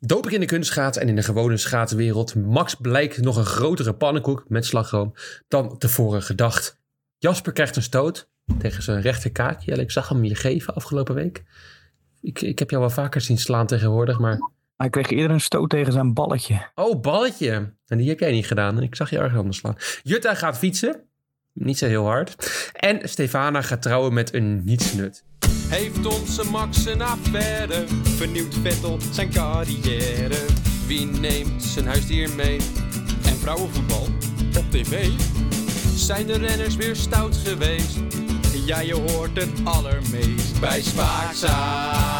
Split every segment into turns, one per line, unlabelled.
Doping in de kunstschaats en in de gewone schaatswereld. Max blijkt nog een grotere pannenkoek met slagroom dan tevoren gedacht. Jasper krijgt een stoot tegen zijn rechterkaakje. Ik zag hem je geven afgelopen week. Ik, ik heb jou wel vaker zien slaan tegenwoordig, maar...
Hij kreeg eerder een stoot tegen zijn balletje.
Oh, balletje. En die heb jij niet gedaan. En ik zag je erg anders slaan. Jutta gaat fietsen. Niet zo heel hard. En Stefana gaat trouwen met een nietsnut.
Heeft onze Max een affaire? Vernieuwt Vettel zijn carrière? Wie neemt zijn huisdier mee? En vrouwenvoetbal op tv? Zijn de renners weer stout geweest? Ja, je hoort het allermeest bij Spaakzaam.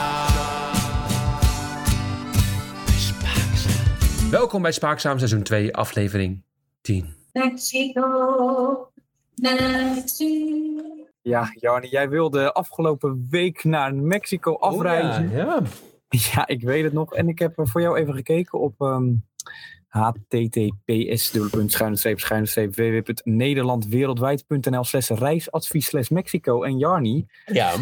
Welkom bij Spaakzaam seizoen 2, aflevering 10.
Mexico, Mexico.
Ja, Jarni, jij wilde afgelopen week naar Mexico afreizen.
Oh, ja,
Ja, ik weet het nog. En ik heb eh, voor jou even gekeken op ehm https www.nederlandwereldwijd.nl slash reisadvies slash Mexico. En Jarni,
ja.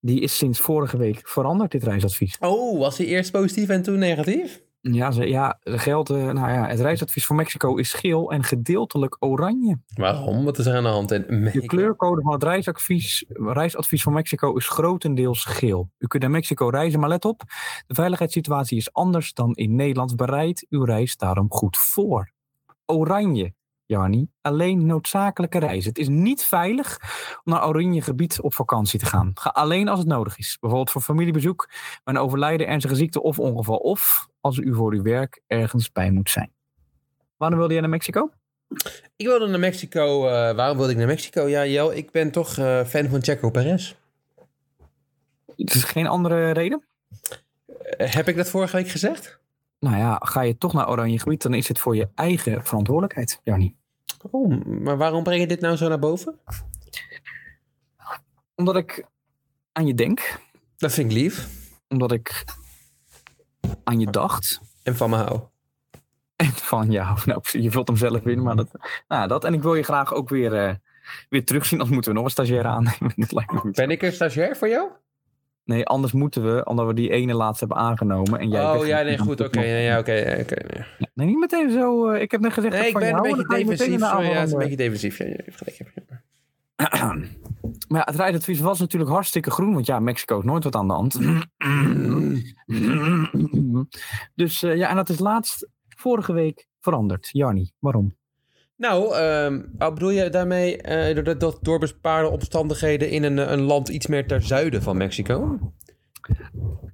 die is sinds vorige week veranderd, dit reisadvies.
Oh, was hij eerst positief en toen negatief?
Ja, ze, ja geldt, eh, nou ja, het reisadvies voor Mexico is geel en gedeeltelijk oranje.
Waarom? Wat is er aan de hand? En
De kleurcode van het reisadvies, reisadvies van Mexico is grotendeels geel. U kunt naar Mexico reizen, maar let op, de veiligheidssituatie is anders dan in Nederland. Bereid uw reis daarom goed voor. Oranje, Jarni, alleen noodzakelijke reizen. Het is niet veilig om naar oranje gebied op vakantie te gaan. Ga alleen als het nodig is. Bijvoorbeeld voor familiebezoek, een overlijden, ernstige ziekte of ongeval. Of als u voor uw werk ergens bij moet zijn. Wanneer wilde jij naar Mexico?
Ik wilde naar Mexico. eh, waarom wilde ik naar Mexico? Ja, Jel, ik ben toch eh, fan van Checo Perez.
Is geen andere reden?
Eh, heb ik dat vorige week gezegd?
Nou ja, ga je toch naar oranje gebied, dan is het voor je eigen verantwoordelijkheid, Jarni.
Oh, maar waarom breng je dit nou zo naar boven?
Omdat ik aan je denk,
Dat vind ik lief.
omdat ik aan je dacht.
En van me hou.
En van ja, nou, je vult hem zelf in, maar dat, nou, dat. En ik wil je graag ook weer, eh, weer terugzien, anders moeten we nog een stagiair aannemen. Dat lijkt me goed.
Ben ik een stagiair voor jou?
Nee, anders moeten we, omdat we die ene laatste hebben aangenomen. En jij
oh, ja, nee, goed. Oké, ja, oké. nee.
Nee, niet meteen zo. eh, ik heb net gezegd dat
Nee,
ik
ben een beetje defensief. Ja, het is een beetje defensief. Ja, je hebt gelijk, je hebt.
Maar ja, het rijadvies was natuurlijk hartstikke groen. Want ja, Mexico is nooit wat aan de hand. Dus eh, ja, en dat is laatst vorige week veranderd. Jarni, waarom?
Nou, oh, bedoel je daarmee eh, dat, dat door bepaalde omstandigheden in een, een land iets meer ter zuiden van Mexico?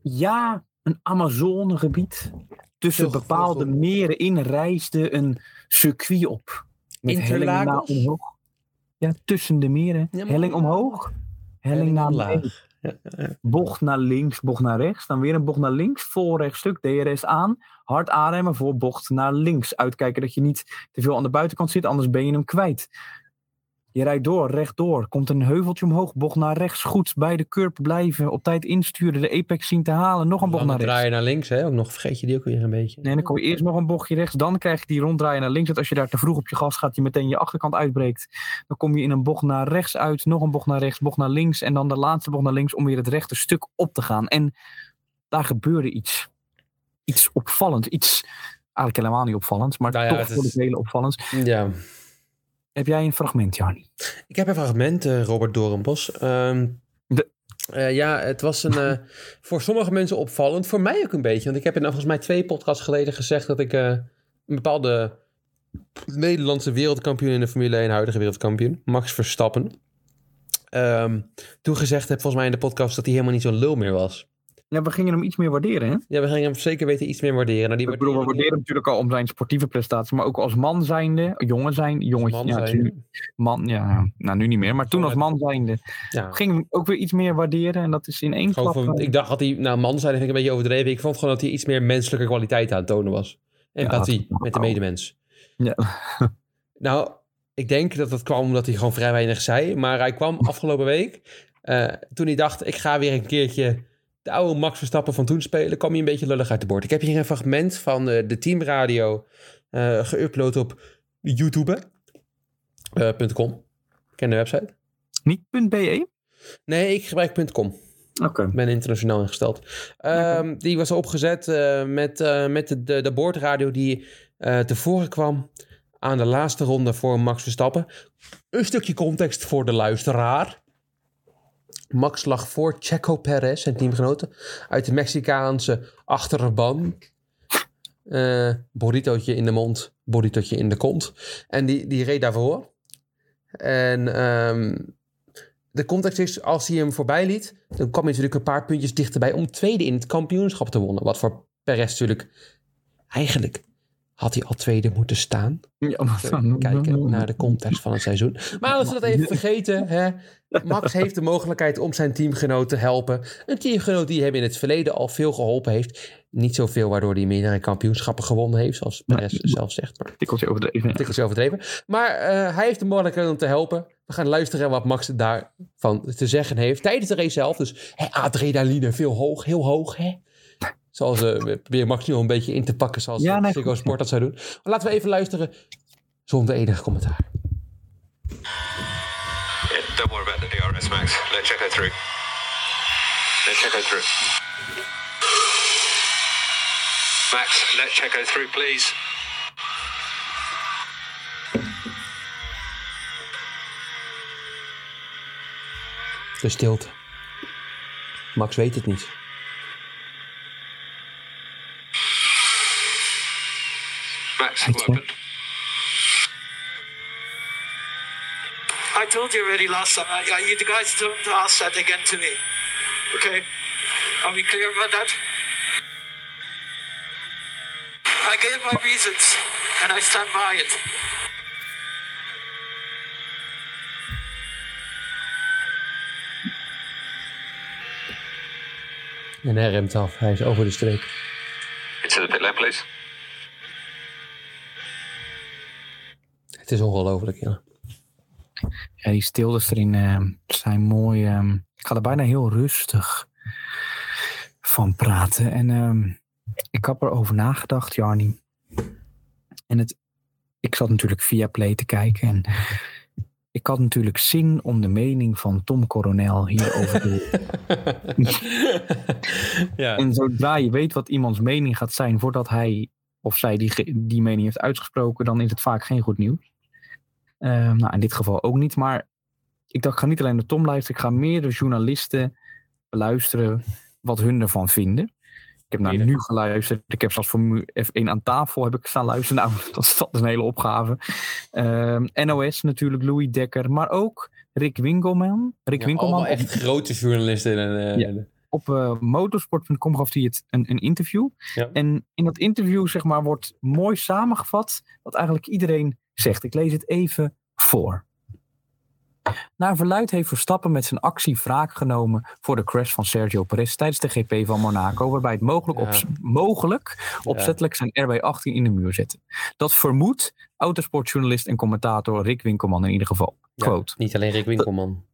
Ja, een Amazonegebied. Tussen bepaalde meren in reisde een circuit op. Met
Interlagos?
omhoog. Ja, tussen de meren.
Ja, maar-
helling omhoog. Helling naar
laag. ja, ja.
Bocht naar links, bocht naar rechts. Dan weer een bocht naar links. Vol rechtstuk, DRS aan. Hard aanremmen voor bocht naar links. Uitkijken dat je niet te veel aan de buitenkant zit, anders ben je hem kwijt. Je rijdt door, rechtdoor. Komt een heuveltje omhoog, bocht naar rechts. Goed bij de curb blijven. Op tijd insturen, de apex zien te halen. Nog een bocht naar rechts.
draai je naar links, hè? Ook nog vergeet je die ook weer een beetje.
Nee, dan kom je eerst nog een bochtje rechts. Dan krijg je die ronddraaien naar links. Want als je daar te vroeg op je gas gaat, die meteen je achterkant uitbreekt. Dan kom je in een bocht naar rechts uit. Nog een bocht naar rechts, bocht naar links. En dan de laatste bocht naar links om weer het rechte stuk op te gaan. En daar gebeurde iets. Iets opvallends. Iets eigenlijk helemaal niet opvallends. Maar
Nou ja,
toch
is-
voor de hele opvallends.
Ja.
Heb jij een fragment, Jarni?
Ik heb een fragment, eh, Robert Dorenbos. Ehm,
De-
eh, ja, het was een, eh, voor sommige mensen opvallend. Voor mij ook een beetje. Want ik heb in volgens mij twee podcasts geleden gezegd dat ik een bepaalde Nederlandse wereldkampioen in de Formule 1, huidige wereldkampioen, Max Verstappen. ehm, toen gezegd heb volgens mij in de podcast dat hij helemaal niet zo'n lul meer was.
Ja, we gingen hem iets meer waarderen, hè?
Ja, we gingen hem zeker weten iets meer waarderen. Nou, die
Ik bedoel, we waarderen hem natuurlijk al om zijn sportieve prestaties. Maar ook als man zijnde, jongen zijn, jongetje. ja. Man, ja, nou nu niet meer. Maar toen als man zijnde
Ja.
ging hem ook weer iets meer waarderen. En dat is in één klap...
van-
eh,
ik dacht dat hij, nou man zijn vind ik een beetje overdreven. Ik vond gewoon dat hij iets meer menselijke kwaliteit aan het tonen was. Empathie met de medemens.
Ja.
Nou, ik denk dat dat kwam omdat hij gewoon vrij weinig zei. Maar hij kwam afgelopen week, eh, toen hij dacht, ik ga weer een keertje de oude Max Verstappen van toen spelen, kwam hij een beetje lullig uit de boord. Ik heb hier een fragment van eh, de teamradio eh geüpload op youtube.com. Ken de website?
Niet .be?
Nee, ik gebruik .com.
Oké.
Ik ben internationaal ingesteld. Ehm, die was opgezet eh, met, eh, met de, de, de boordradio die eh tevoren kwam aan de laatste ronde voor Max Verstappen. Een stukje context voor de luisteraar. Max lag voor Checo Perez, zijn teamgenoten, uit de Mexicaanse achterban. Burritootje in de mond, burritootje in de kont. En die, die reed daarvoor. En ehm, de context is, als hij hem voorbij liet, dan kwam hij natuurlijk een paar puntjes dichterbij om tweede in het kampioenschap te wonnen. Wat voor Perez natuurlijk, eigenlijk had hij al tweede moeten staan.
Ja, maar dan-
kijken naar de context van het seizoen. Maar als we dat even vergeten, hè, Max heeft de mogelijkheid om zijn teamgenoot te helpen. Een teamgenoot die hem in het verleden al veel geholpen heeft. Niet zoveel waardoor hij meerdere kampioenschappen gewonnen heeft, zoals Perez zelf zegt. Maar
Tikkeltje overdreven.
tikkeltje overdreven. Maar eh, hij heeft de mogelijkheid om te helpen. We gaan luisteren wat Max daarvan te zeggen heeft tijdens de race zelf. Dus hè, adrenaline veel hoog, heel hoog. Hè? Zoals eh, we proberen Max nu al een beetje in te pakken zoals
Ja, nee,
Ziggo. Sport dat zou doen. Maar laten we even luisteren zonder enig commentaar.
Yeah, don't worry about the DRS, Max. Let Checo through. Let Checo through. Max, let Checo through, please.
De stilte. Max weet het niet.
Max,
Thanks,
what
I told you already last time. I, I, you guys don't ask that again to me. Okay? Are we clear about that? I gave my reasons, and I stand by it.
En hij remt af. Hij is over de streep.
Into the pit lane, please.
Het is ongelooflijk, ja.
Ja, die stiltes erin eh, zijn mooi. ehm, ik ga er bijna heel rustig van praten. En ehm, ik heb erover nagedacht, Jarni. En het, ik zat natuurlijk via Play te kijken. En ik had natuurlijk zin om de mening van Tom Coronel hierover te
ja.
En zodra je weet wat iemands mening gaat zijn voordat hij of zij die, die mening heeft uitgesproken, dan is het vaak geen goed nieuws. Eh, nou, in dit geval ook niet. Maar ik dacht, ik ga niet alleen naar Tom luisteren, ik ga meerdere journalisten beluisteren wat hun ervan vinden. Ik heb naar
Meerdere.
nu geluisterd. Ik heb zelfs voor F1 aan tafel heb ik staan luisteren. Nou, dat is, dat is een hele opgave. Ehm, NOS natuurlijk, Louis Dekker. Maar ook Rick Winkelman. Rick
Ja,
Winkelman
echt grote journalisten. En, eh,
Ja. op eh, motorsport.com gaf hij het een, een interview.
Ja.
En in dat interview zeg maar, wordt mooi samengevat wat eigenlijk iedereen zegt. Ik lees het even voor. Naar verluid heeft Verstappen met zijn actie wraak genomen voor de crash van Sergio Perez tijdens de GP van Monaco, waarbij het mogelijk,
Ja.
mogelijk opzettelijk zijn RB18 in de muur zette. Dat vermoedt autosportjournalist en commentator Rick Winkelman in ieder geval.
Ja,
Quote.
Niet alleen Rick Winkelman.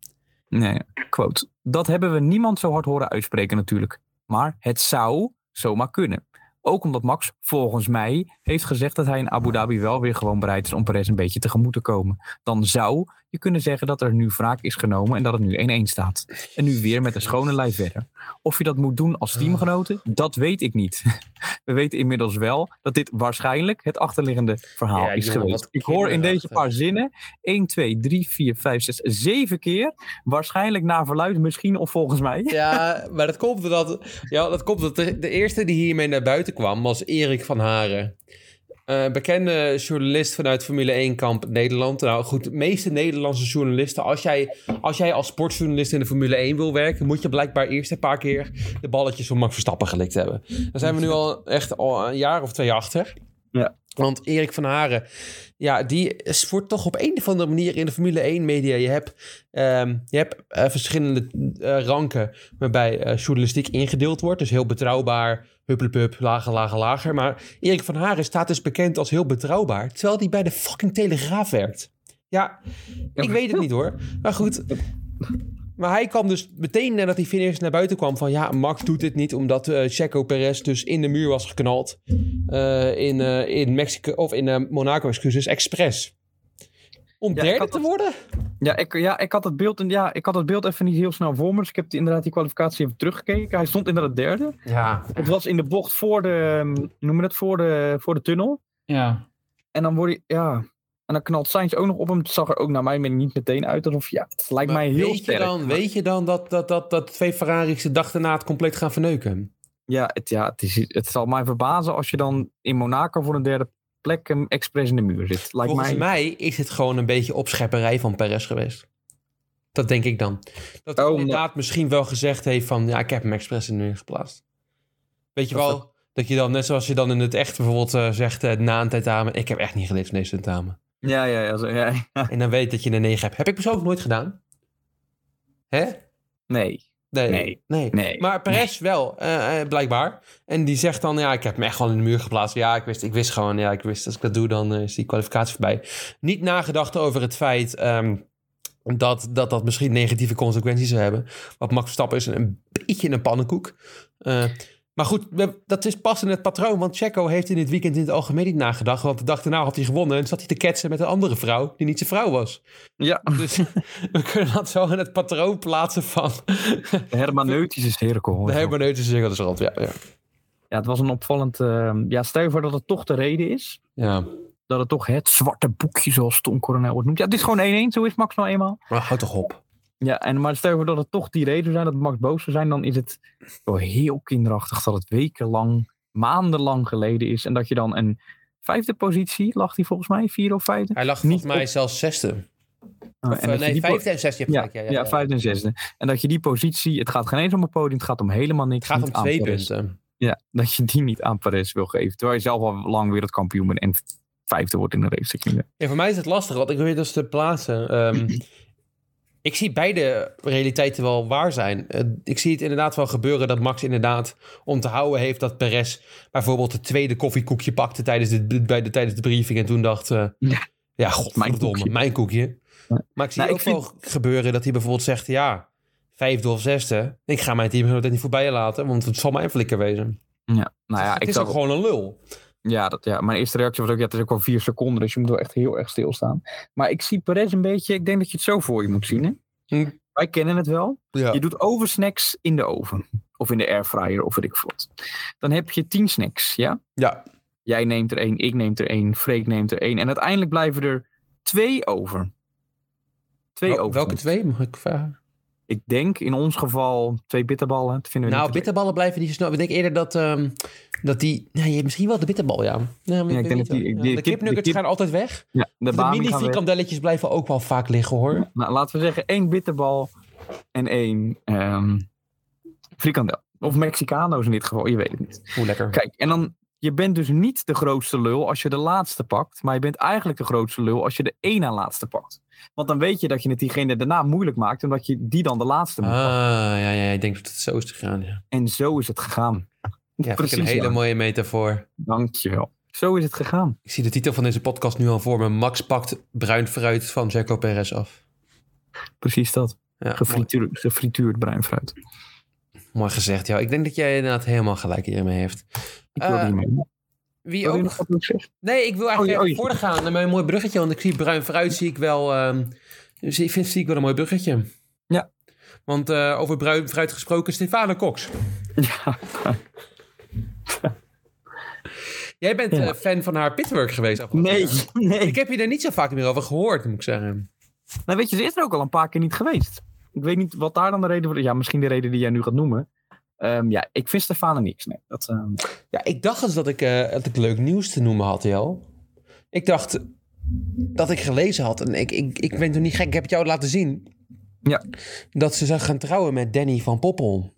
Nee, quote. Dat hebben we niemand zo hard horen uitspreken natuurlijk. Maar het zou zomaar kunnen. Ook omdat Max volgens mij heeft gezegd dat hij in Abu Dhabi wel weer gewoon bereid is om Perez een beetje tegemoet te komen. Dan zou je kunnen zeggen dat er nu wraak is genomen en dat het nu 1-1 staat. En nu weer met een schone lijn verder. Of je dat moet doen als teamgenoten, dat weet ik niet. We weten inmiddels wel dat dit waarschijnlijk het achterliggende verhaal
Ja,
is geweest. Ik hoor in deze paar zinnen 1, 2, 3, 4, 5, 6, 7 keer. Waarschijnlijk naar verluid, misschien of volgens mij.
Ja, maar dat komt omdat, ja, dat komt omdat de, de eerste die hiermee naar buiten kwam was Erik van Haren. Eh, bekende journalist vanuit Formule 1-kamp Nederland. Nou goed, de meeste Nederlandse journalisten, als jij, als jij als sportjournalist in de Formule 1 wil werken, moet je blijkbaar eerst een paar keer de balletjes van Max Verstappen gelikt hebben. Daar zijn we nu al echt al een jaar of twee achter.
Ja.
Want Erik van Haren, ja, die is- wordt toch op een of andere manier in de Formule 1 media. Je hebt, ehm, je hebt eh, verschillende eh, ranken waarbij journalistiek ingedeeld wordt. Dus heel betrouwbaar, hupplepup, lager, lager, lager. Maar Erik van Haren staat dus bekend als heel betrouwbaar, terwijl hij bij de fucking Telegraaf werkt. Ja, ik weet het niet hoor. Maar goed. Maar hij kwam dus meteen nadat die finish naar buiten kwam van... ja, Max doet dit niet omdat eh Checo Perez dus in de muur was geknald. eh, in, eh, in Mexico, of in Monaco, excuses, expres. Om
Ja,
derde te
dat-
worden?
Ja ik, ja, ik had het beeld, en ja, ik had het beeld even niet heel snel voor me. Dus ik heb die, inderdaad die kwalificatie even teruggekeken. Hij stond inderdaad derde.
Ja.
Het was in de bocht voor de, ehm, noem je dat, voor de, voor de tunnel.
Ja.
En dan word je, ja. En dan knalt Sainz ook nog op hem. Het zag er ook naar mijn mening niet meteen uit alsof, ja, het lijkt mij heel
weet,
sterk.
je dan, weet je dan dat, dat, dat, dat twee Ferraris de dag daarna het compleet gaan verneuken?
Ja, het, ja het, is, het zal mij verbazen als je dan in Monaco voor een derde plek hem expres in de muur zit. Lijkt
Volgens
mij,
mij is het gewoon een beetje opschepperij van Perez geweest. Dat denk ik dan. Dat hij
Oh,
inderdaad misschien wel gezegd heeft van... ja, ik heb hem expres in de muur geplaatst. Weet je
Dat
wel, dat je dan, net zoals je dan in het echt bijvoorbeeld eh, zegt... eh, na een tentamen, ik heb echt niet geleefd van deze tentamen.
Ja, ja, ja. Zo, ja, ja.
En dan weet dat je een 9 hebt. Heb ik persoonlijk nooit gedaan. Hè?
Nee.
Nee.
Nee.
nee.
Nee.
Maar Perez wel, eh, eh, blijkbaar. En die zegt dan, ja, ik heb me echt gewoon in de muur geplaatst. Ja, ik wist, ik wist gewoon, ja, ik wist, als ik dat doe, dan eh, is die kwalificatie voorbij. Niet nagedacht over het feit ehm, dat, dat dat misschien negatieve consequenties zou hebben. Want Max Verstappen is een beetje een pannenkoek. Eh, maar goed, dat is pas in het patroon. Want Checo heeft in dit weekend in het algemeen niet nagedacht. Want de dag daarna had hij gewonnen en zat hij te ketsen met een andere vrouw die niet zijn vrouw was.
Ja,
Dus we kunnen dat zo in het patroon plaatsen van
de hermeneutische cirkel.
de hermeneutische cirkelrand. Ja, ja.
Ja, het was een opvallend... ehm, ja, stel je voor dat het toch de reden is.
ja.
Dat het toch het zwarte boekje, zoals Tom Coronel wordt noemt. Ja, het is gewoon 1-1, zo is Max nou eenmaal.
Maar houd toch op.
Ja, en, maar stel je voor dat het toch die reden zijn, dat Max boos zou zijn, dan is het wel heel kinderachtig dat het wekenlang, maandenlang geleden is. En dat je dan een vijfde positie, lag hij volgens mij, vierde of vijfde?
Hij lag
Niet
volgens mij zelfs zesde.
Ah,
Of,
en
eh, nee,
die
vijfde en zesde.
Ja, ja,
ja, ja,
vijfde en zesde. En dat je die positie, het gaat geen eens om een podium, het gaat om helemaal niks.
Het gaat om twee punten.
Ja, dat je die niet aan Perez wil geven. Terwijl je zelf al lang weer het kampioen bent en vijfde wordt in de race.
Ja, voor mij is het lastig, want ik weet dus te plaatsen. Ehm, ik zie beide realiteiten wel waar zijn. Eh, ik zie het inderdaad wel gebeuren dat Max inderdaad om te houden heeft dat Perez bijvoorbeeld het tweede koffiekoekje pakte tijdens de, bij de, tijdens de briefing en toen dacht, eh,
Ja.
ja, godverdomme,
koekje.
mijn koekje. Maar ik zie
Nou,
ook
ik
wel gebeuren dat hij bijvoorbeeld zegt, ja, vijfde of zesde, ik ga mijn teamgenoot niet voorbij laten, want het zal mijn flikker wezen.
Ja, nou ja,
het
ik
is
zou
ook gewoon een lul.
Ja, dat, ja, mijn eerste reactie was ook, ja, het is ook wel vier seconden, dus je moet wel echt heel erg stilstaan. Maar ik zie Perez een beetje, ik denk dat je het zo voor je moet zien. Hè?
Hm.
Wij kennen het wel.
Ja.
Je doet oversnacks in de oven. Of in de airfryer, of weet ik veel wat. Dan heb je tien snacks, ja?
Ja.
Jij neemt er één, ik neem er één, Freek neemt er één. En uiteindelijk blijven er twee over. Twee
Wel-
over.
welke twee, mag ik vragen?
Ik denk in ons geval twee bitterballen. Dat vinden we
Nou, bitterballen blijven niet zo snel. Ik denk eerder dat, ehm, dat die... Nee, je hebt misschien wel de bitterbal, ja. Nee, maar
Ja, ik denk dat die- die
Ja, de
kip-
kipnuggets
kip-
gaan altijd weg.
Ja, de,
De,
bami
mini
gaan weg.
frikandelletjes blijven ook wel vaak liggen, hoor.
Nou, laten we zeggen één bitterbal en één ehm frikandel. Of Mexicano's in dit geval, je weet het niet.
Hoe lekker.
Kijk, en dan, je bent dus niet de grootste lul als je de laatste pakt. Maar je bent eigenlijk de grootste lul als je de één na laatste pakt. Want dan weet je dat je het diegene daarna moeilijk maakt. Omdat je die dan de laatste moet
Ah,
pakken.
ja, ja, ik denk dat het zo is gegaan, ja.
En zo is het gegaan.
Ja,
Precies,
een hele
ja.
mooie metafoor.
Dankjewel. Zo is het gegaan.
Ik zie de titel van deze podcast nu al voor me. Max pakt bruin fruit van Jaco Perez af.
Precies dat.
Ja,
Gefrituurd, gefrituurd bruin fruit.
Mooi gezegd, ja. Ik denk dat jij inderdaad helemaal gelijk hiermee heeft.
Ik wil
Eh. Wie ook...
nog wat?
Nee, ik wil eigenlijk
Oh, oh,
even voortgaan naar een mooi bruggetje. Want ik zie bruin fruit, zie ik wel... ehm, ik vind, zie ik wel een mooi bruggetje.
Ja.
Want eh, over bruin fruit gesproken, Stefano Cox.
Ja.
Jij bent
Ja.
eh, fan van haar pitwork geweest. afgelopen
Nee,
jaar.
nee.
Ik heb je er niet zo vaak meer over gehoord, moet ik zeggen.
Nou weet je, ze is er ook al een paar keer niet geweest. Ik weet niet wat daar dan de reden voor is. Ja, misschien de reden die jij nu gaat noemen. Ehm, ja, ik vind Stefane niks. Nee, dat, ehm,
Ja, ik dacht eens dat ik, eh, dat ik leuk nieuws te noemen had, Jel. Ik dacht dat ik gelezen had. En ik, ik, ik ben toch niet gek. Ik heb het jou laten zien.
Ja.
Dat ze zou gaan trouwen met Danny van Poppel.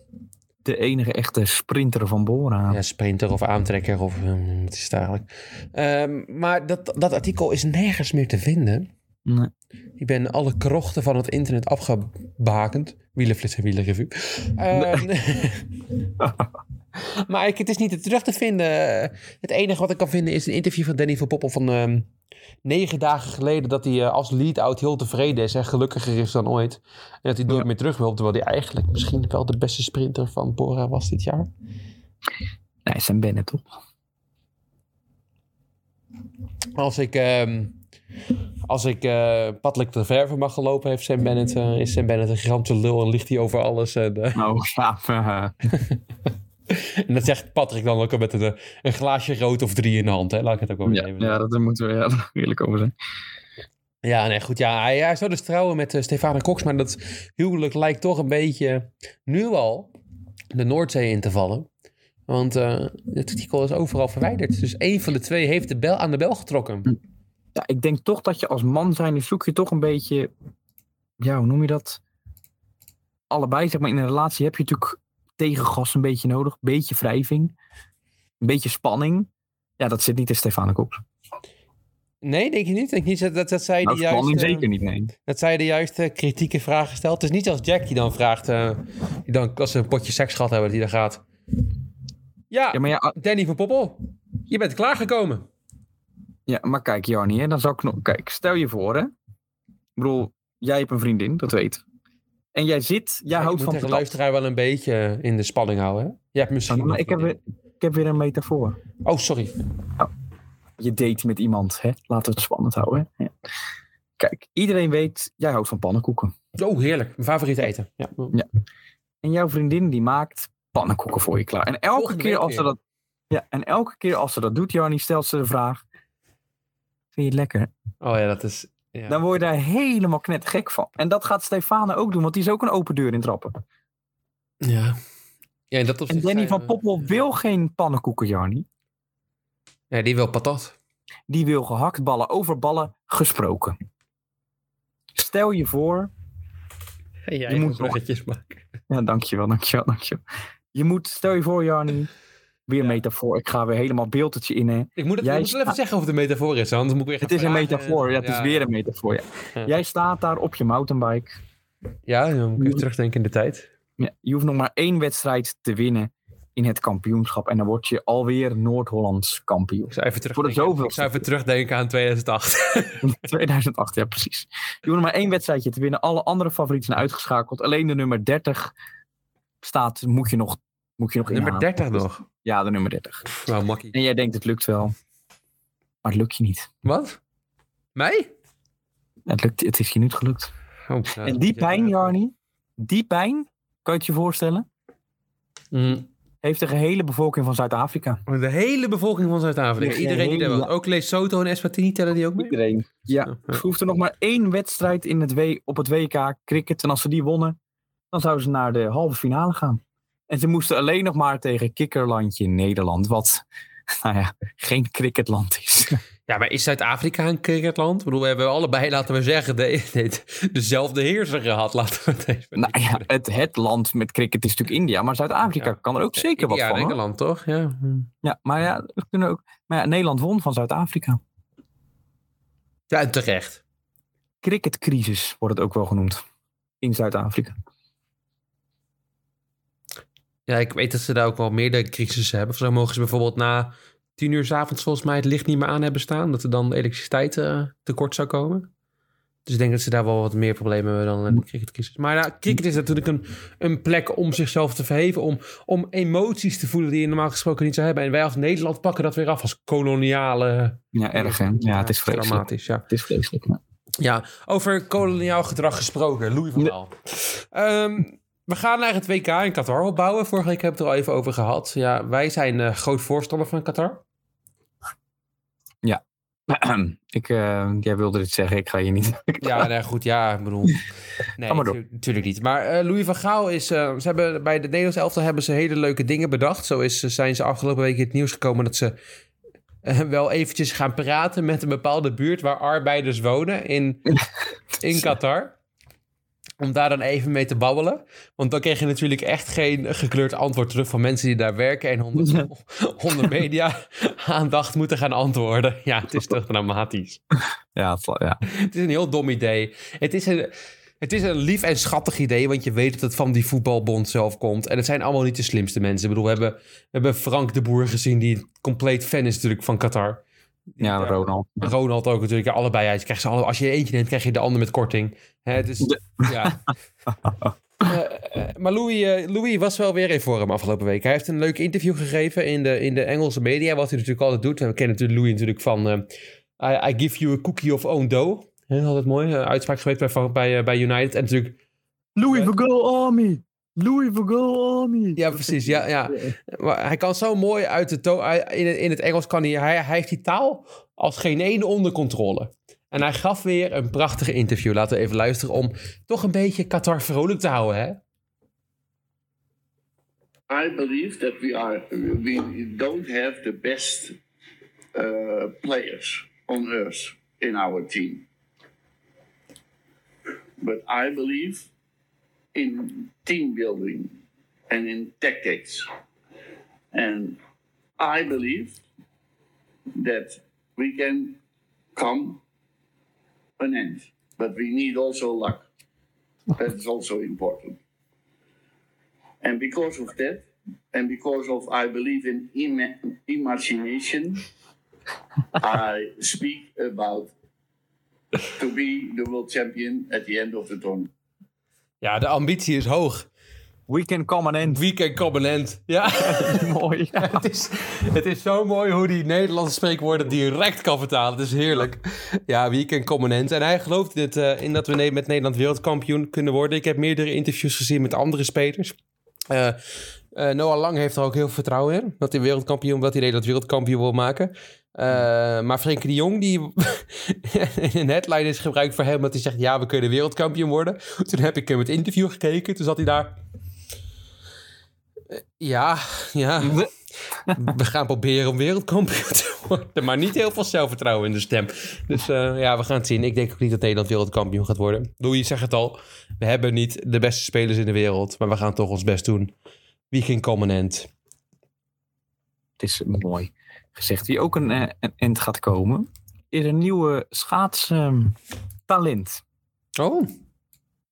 de enige echte sprinter van Bora.
Ja, sprinter of aantrekker of ehm, wat is het eigenlijk. Ehm, maar dat, dat artikel is nergens meer te vinden.
Nee.
Ik ben alle krochten van het internet afgebakend. Wielenflits en wielenrevue. Ehm, maar ik, het is niet terug te vinden. Het enige wat ik kan vinden is een interview van Danny van Poppel van ehm, negen dagen geleden. Dat hij eh, als lead-out heel tevreden is en gelukkiger is dan ooit. En dat hij nooit
Ja.
meer terug wil. Terwijl hij eigenlijk misschien wel de beste sprinter van Bora was dit jaar.
Nee, Sam Bennett toch?
Als ik, ehm, als ik eh paddelijk te ver voor mag gelopen, heeft Sam Bennett, eh, is Sam Bennett een gigantische lul en ligt hij over alles. En, eh,
Nou, ja, eh,
en dat zegt Patrick dan ook al met een, een glaasje rood of drie in de hand. Hè? Laat ik het ook wel
ja,
even
ja, dat moeten we ja, eerlijk over zijn.
Ja, nee, goed. Ja, hij, hij zou dus trouwen met uh, Stefano Cox, maar dat huwelijk lijkt toch een beetje nu al de Noordzee in te vallen. Want het artikel is overal verwijderd. Dus één van de twee heeft de bel aan de bel getrokken.
Ja, ik denk toch dat je als man zijn, zoek je toch een beetje, ja, hoe noem je dat? Allebei, zeg maar, in een relatie heb je natuurlijk tegengas een beetje nodig. Een beetje wrijving. Een beetje spanning. Ja, dat zit niet in Stefano Cox.
Nee, denk je niet? Denk niet dat, dat, dat zij
Nou,
de
spanning
juiste,
zeker niet, nee.
dat zij de juiste kritieke vragen stelt? Het is niet als Jack die dan vraagt, eh, die dan, als ze een potje seks gehad hebben, die dan gaat. Ja,
Ja, maar, ja,
Danny van Poppel, je bent klaargekomen.
Ja, maar kijk, Jarnie, dan zou ik nog... Kijk, stel je voor, hè. Ik bedoel, jij hebt een vriendin, dat weet. En jij zit, jij
Ja,
houdt van
moet de luisteraar wel een beetje in de spanning houden. Hè? Hebt misschien. Nog
ik heb, weer, ik heb weer een metafoor.
Oh, sorry.
je date met iemand. Hè? Laten we het spannend houden. Hè? Ja. Kijk, iedereen weet, jij houdt van pannenkoeken.
Oh, heerlijk. Mijn favoriete eten. Ja.
En jouw vriendin die maakt pannenkoeken voor je klaar. En elke,
Volgende
keer als, ze dat, ja, en elke keer als ze dat doet, Jarnie, stelt ze de vraag... Vind je het lekker?
Oh ja, dat is. Ja.
Dan word je daar helemaal knettergek van. En dat gaat Stefane ook doen, want die is ook een open deur in trappen.
ja. ja en dat
En Danny
zijn
van
we-
Poppel wil geen pannenkoeken, Jarnie.
Ja, die wil patat.
Die wil gehaktballen over ballen gesproken. Stel je voor,
Ja,
Je moet nog-
bruggetjes maken.
Ja, dankjewel, dankjewel, dankjewel. Je moet, stel je voor, Jarni, weer
Ja.
metafoor. Ik ga weer helemaal beeldetje in. Hè.
Ik moet het,
Jij
ik moet wel even zeggen of het een metafoor is, anders moet ik weer
Het is een metafoor, ja, het is weer een metafoor. Ja. Jij staat daar op je mountainbike.
Ja, dan moet ik even terugdenken in de tijd.
Ja, je hoeft nog maar één wedstrijd te winnen in het kampioenschap. En dan word je alweer Noord-Hollands kampioen.
Ik zou even terugdenken, ik zou even terugdenken aan 2008.
2008, ja precies. Je hoeft nog maar één wedstrijdje te winnen. Alle andere favorieten zijn uitgeschakeld. Alleen de nummer 30 staat, moet je nog, moet je nog
Nummer
inhalen.
30 nog.
Ja, de nummer 30.
Nou, makkie.
En jij denkt het lukt wel. Maar het lukt je niet.
Wat? Mij?
Het, lukt, het is je niet gelukt.
Oh,
En die pijn, Jarni, die pijn, kan je het je voorstellen,
Mm.
heeft de gehele bevolking van Zuid-Afrika.
De hele bevolking van Zuid-Afrika.
De
Iedereen die woont. Ook Lesotho en Eswatini tellen die ook mee?
Iedereen. Ja, er hoeft er nog maar één wedstrijd in het w op het WK cricket. En als ze die wonnen, dan zouden ze naar de halve finale gaan. En ze moesten alleen nog maar tegen kikkerlandje Nederland. Wat, nou ja, geen cricketland is.
Ja, maar is Zuid-Afrika een cricketland? Ik bedoel, we hebben allebei, laten we zeggen, de, de- dezelfde heerser gehad. Laten we het even
nou ja, het, het land met cricket is natuurlijk India. Maar Zuid-Afrika
Ja.
kan er ook zeker wat
ja,
van. hoor.
Engeland, toch? Ja.
Ja, maar ja, we kunnen ook, maar ja, Nederland won van Zuid-Afrika.
ja, en terecht.
cricketcrisis wordt het ook wel genoemd. In Zuid-Afrika.
Ja, ik weet dat ze daar ook wel meerdere crisissen hebben. Zo mogen ze bijvoorbeeld na tien uur 's avonds volgens mij het licht niet meer aan hebben staan. Dat er dan elektriciteit eh, tekort zou komen. Dus ik denk dat ze daar wel wat meer problemen hebben dan in de cricketcrisis. Maar ja, cricket is natuurlijk een, een plek om zichzelf te verheven. Om, om emoties te voelen die je normaal gesproken niet zou hebben. En wij als Nederland pakken dat weer af als koloniale...
Ja, erg hè? Ja, het is vreselijk.
Dramatisch, ja.
Het is vreselijk. ja.
Ja, over koloniaal gedrag gesproken. Louis van
Nee.
Gaal. We gaan naar het WK in Qatar opbouwen. Vorige week hebben we het er al even over gehad. Ja, wij zijn eh, groot voorstander van Qatar.
ik, eh, jij wilde dit zeggen, ik ga je niet.
Ja, nee, goed. Ja, ik bedoel... Nee, natuurlijk niet. Maar eh, Louis van Gaal is... ze hebben, bij de Nederlands elftal hebben ze hele leuke dingen bedacht. Zo is, zijn ze afgelopen week in het nieuws gekomen dat ze... wel eventjes gaan praten met een bepaalde buurt waar arbeiders wonen in, in Qatar. Om daar dan even mee te babbelen. Want dan kreeg je natuurlijk echt geen gekleurd antwoord terug van mensen die daar werken en onder, onder media aandacht moeten gaan antwoorden. Ja, het is toch dramatisch.
Ja, het, ja.
Het is een heel dom idee. Het is een, het is een lief en schattig idee, want je weet dat het van die voetbalbond zelf komt. En het zijn allemaal niet de slimste mensen. Ik bedoel, we hebben, we hebben Frank de Boer gezien, die compleet fan is natuurlijk van Qatar.
Ja, Ronald.
Ronald ook natuurlijk, ja, allebei. Ja, je krijgt ze alle, als je eentje neemt, krijg je de ander met korting. Hè, het is, ja. Eh, eh, maar Louis, eh, Louis was wel weer in vorm afgelopen week. Hij heeft een leuk interview gegeven in de, in de Engelse media, wat hij natuurlijk altijd doet. We kennen natuurlijk Louis natuurlijk van... eh, I, I give you a cookie of own dough. Altijd mooi. uitspraak geweest bij, van- bij, bij United. En natuurlijk,
Louis van Gaal Army. Louis van Gaal Army.
ja precies, ja, ja. Maar hij kan zo mooi uit de to hij- in, het, in het Engels kan hij, hij, hij heeft die taal als geen ene onder controle. En hij gaf weer een prachtige interview. Laten we even luisteren om toch een beetje Qatar vrolijk te houden, hè?
I believe that we are we don't have the best uh, players on earth in our team, but I believe in team building and in tactics, and I believe that we can come an end, but we need also luck. That is also important. And because of that, and because of I believe in ima- imagination, I speak about to be the world champion at the end of the tournament.
Ja, de ambitie is hoog.
We can come an end.
Weekend. Ja.
Mooi.
het, is, het is zo mooi hoe die Nederlandse spreekwoorden direct kan vertalen. Het is heerlijk. Ja, weekend covenant. En hij gelooft in, het, eh, in dat we met Nederland wereldkampioen kunnen worden. Ik heb meerdere interviews gezien met andere spelers. Eh, eh, Noah Lang heeft er ook heel veel vertrouwen in. Dat hij wereldkampioen, dat hij Nederland wereldkampioen wil maken. Eh, maar Frenkie de Jong, die een headline is gebruikt voor hem, dat hij zegt: Ja, we kunnen wereldkampioen worden. Toen heb ik hem het interview gekeken. Toen zat hij daar. Eh, Ja, ja. We gaan proberen om wereldkampioen te worden. Maar niet heel veel zelfvertrouwen in de stem. Dus eh, ja, we gaan het zien. Ik denk ook niet dat Nederland wereldkampioen gaat worden. Louis zegt het al. We hebben niet de beste spelers in de wereld. Maar we gaan toch ons best doen. Komen end?
Het is mooi gezegd. Wie ook een, eh, een end gaat komen, is een nieuwe schaatstalent.
Oh,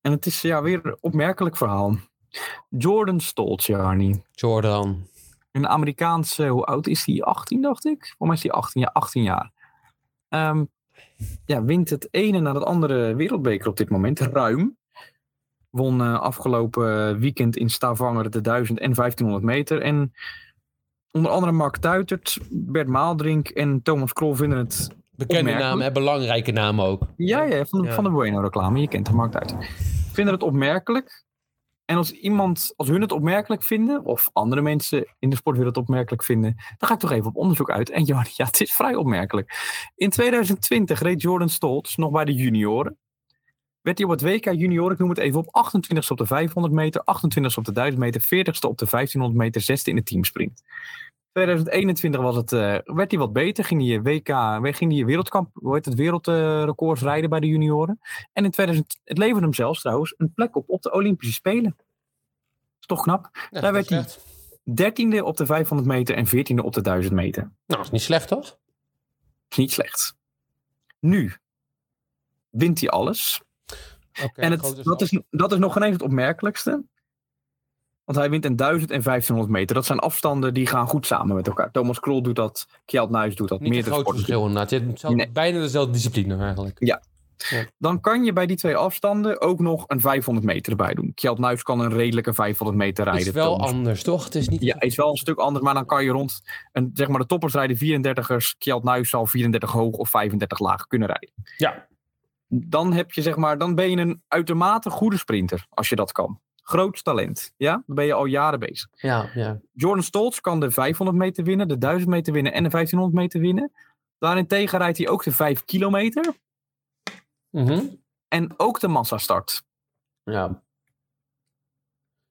en het is ja, weer een opmerkelijk verhaal. Jordan Stoltz, Jarni.
Jordan.
Een Amerikaanse, hoe oud is hij? 18, dacht ik. Voor mij is hij 18, ja, 18 jaar. Ehm, ja, wint het ene na het andere wereldbeker op dit moment. Ruim. Won eh, afgelopen weekend in Stavanger de 1000 en 1500 meter. En onder andere Mark Tuitert, Bert Maaldrink en Thomas Krol vinden het...
Bekende namen en belangrijke namen ook.
Ja, ja van,
Ja.
van de Bueno reclame. Je kent de Mark Tuitert. Vinden het opmerkelijk. En als iemand, als hun het opmerkelijk vinden, of andere mensen in de sportwereld opmerkelijk vinden, dan ga ik toch even op onderzoek uit. En ja, ja het is vrij opmerkelijk. In 2020 reed Jordan Stoltz nog bij de junioren. Werd hij op het WK junioren, ik noem het even op, 28ste op de 500 meter, 28ste op de 1000 meter, 40ste op de 1500 meter, 6ste in de teamsprint. 2021 was het, eh, werd hij wat beter, ging hij WK, ging hij wereldkamp, hoe heet het, wereldrecords rijden bij de junioren. En in 2000, het leverde hem zelfs trouwens een plek op op de Olympische Spelen. Is toch knap?
Ja,
Daar werd
dat
hij dertiende op de 500 meter en 14e op de 1000 meter.
Nou, is niet slecht toch?
Is niet slecht. Nu wint hij alles. En het, dat, is, dat is nog geen eens het opmerkelijkste. Want hij wint een 1000 en 1500 meter. Dat zijn afstanden die gaan goed samen met elkaar. Thomas Krol doet dat. Kjeld Nuis doet dat.
Niet een groot verschil inderdaad. Je hebt hetzelfde-
Nee.
bijna dezelfde discipline eigenlijk.
Dan kan je bij die twee afstanden ook nog een 500 meter erbij doen. Kjeld Nuis kan een redelijke 500 meter
Het
rijden.
is wel
Thomas-
anders, toch? Het is niet...
Ja, is wel een stuk anders, maar dan kan je rond, een, zeg maar de toppers rijden 34ers, Kjeld Nuis zal 34 hoog of 35 laag kunnen rijden.
Ja.
Dan heb je zeg maar, dan ben je een uitermate goede sprinter, als je dat kan. Groot talent, ja? Dan ben je al jaren bezig.
Ja, ja.
Jordan Stoltz kan de 500 meter winnen, de 1000 meter winnen en de 1500 meter winnen. Daarentegen rijdt hij ook de 5 kilometer
Mhm.
en ook de massastart.
Ja.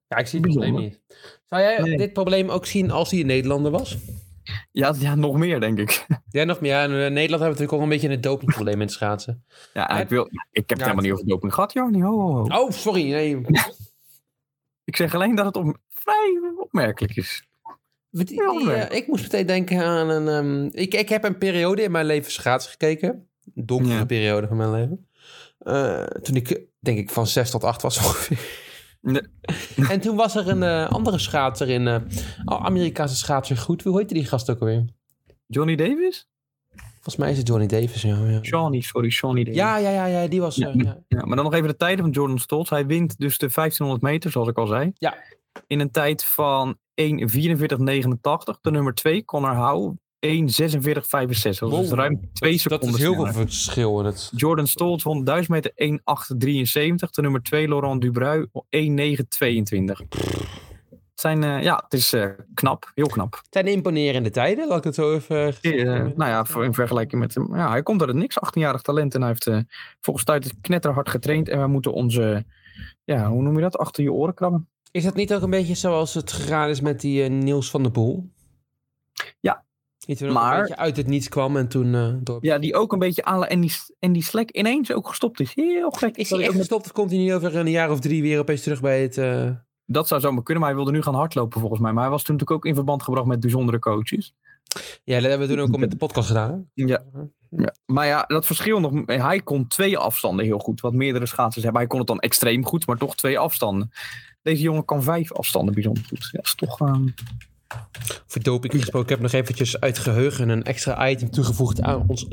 Ja, ik zie het
Bijzonder.
probleem niet. Zou jij
Nee.
dit probleem ook zien als hij een Nederlander was?
Ja, ja, nog meer denk ik.
Ja, nog meer. Ja, in Nederland hebben we natuurlijk ook een beetje een dopingprobleem met schaatsen.
Ja, ik, wil, ik heb het
Ja,
helemaal niet over doping gehad, ho.
Oh, sorry. Nee.
Ik zeg alleen dat het op, vrij opmerkelijk is. Ja,
ik moest meteen denken aan een... ehm, ik, ik heb een periode in mijn leven schaatsen gekeken. Een donkere
Ja.
periode van mijn leven. Eh, toen ik, denk ik, van 6 tot 8 was ongeveer.
Nee.
En toen was er een eh, andere schaatser in... eh Amerikaanse schaatser goed. Hoe heette die gast ook alweer?
Johnny Davis?
Volgens mij is het Johnny Davis. Ja, ja.
Shawnee, sorry, Shawnee Davis.
Ja, ja, ja, ja, die was...
Ja.
eh, ja.
Ja, maar dan nog even de tijden van Jordan Stoltz. Hij wint dus de 1500 meter, zoals ik al zei.
Ja.
In een tijd van 1.44.89. De nummer 2, Connor Howe, 1.46.65. Dat is
Wow.
ruim twee seconden
Dat is heel veel verschil. Het,
Jordan Stolz won 1000 meter 1.873. De nummer 2 Laurent Dubrui 1.922. Zijn, eh, ja, het is eh, knap. Heel knap.
het zijn imponerende tijden, laat ik het zo even...
Eh, nou ja, voor, in vergelijking met hem. Ja, hij komt uit het niks. 18-jarig talent. En hij heeft volgens tijd knetterhard getraind. En wij moeten onze, ja, hoe noem je dat? Achter je oren krabben.
Is dat niet ook een beetje zoals het gegaan is met die Niels van der Poel?
Ja.
Die toen ook
Maar-
een beetje uit het niets kwam en toen door...
Ja, die ook een beetje aan en die, en die Slack ineens ook gestopt is. Heel gek.
Is
Dat
hij echt gestopt of komt hij niet over een jaar of drie weer opeens terug bij het...
Dat zou zomaar kunnen, maar hij wilde nu gaan hardlopen volgens mij. Maar hij was toen natuurlijk ook in verband gebracht met bijzondere coaches.
Ja, dat hebben we toen ook al met de podcast gedaan. hè?
Ja. Ja. Maar ja, dat verschil nog. Hij kon twee afstanden heel goed. Wat meerdere schaatsers hebben. Hij kon het dan extreem goed, maar toch twee afstanden. Deze jongen kan vijf afstanden bijzonder goed. Ja, dat is toch. ehm,
Voor doping gesproken, ik heb nog eventjes uit geheugen een extra item toegevoegd aan ons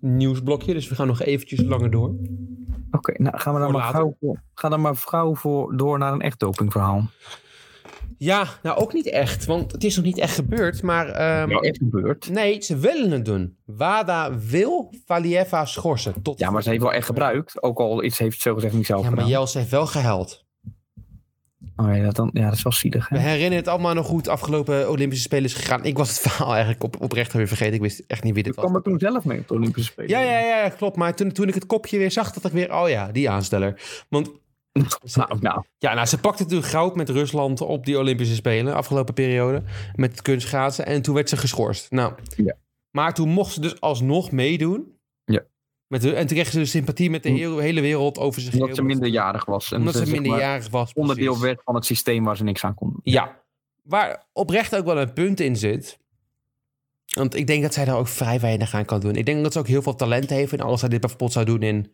nieuwsblokje. Dus we gaan nog eventjes langer door.
Oké, nou gaan we dan maar gauw, voor- ga dan maar gauw voor, door naar een echt dopingverhaal.
Ja, nou ook niet echt, want het is nog niet echt gebeurd. Maar ehm,
echt gebeurd.
nee, ze willen het doen. WADA wil Valieva schorsen. Tot
Ja, maar ze heeft wel echt gebruikt. Ook al iets heeft ze zogezegd niet zelf
Ja, maar
gedaan.
Jels heeft wel gehuild.
Oh, ja, dat, dan, ja, dat is wel zielig.
We
Hè?
herinneren het allemaal nog goed. Afgelopen Olympische Spelen is gegaan. Ik was het verhaal eigenlijk op, oprecht weer vergeten. Ik wist echt niet wie dit
Ik
was.
kwam er toen zelf mee op de Olympische Spelen.
Ja, ja, ja, klopt. Maar toen, toen ik het kopje weer zag, dacht ik weer, oh ja, die aansteller. Want
Nou, nou,
ja, nou, ze pakte toen goud met Rusland op die Olympische Spelen, afgelopen periode, met het kunstschaatsen. En toen werd ze geschorst. Nou,
Ja.
maar toen mocht ze dus alsnog meedoen. Met de, en toen kreeg ze sympathie met de hele, hele wereld over zich
omdat ze minderjarig was. En
Omdat ze
zeg maar,
minderjarig was.
onderdeel
precies.
werd van het systeem waar ze niks aan kon.
Ja, waar oprecht ook wel een punt in zit. Want ik denk dat zij daar ook vrij weinig aan kan doen. Ik denk dat ze ook heel veel talent heeft. En als zij dit bijvoorbeeld zou doen in...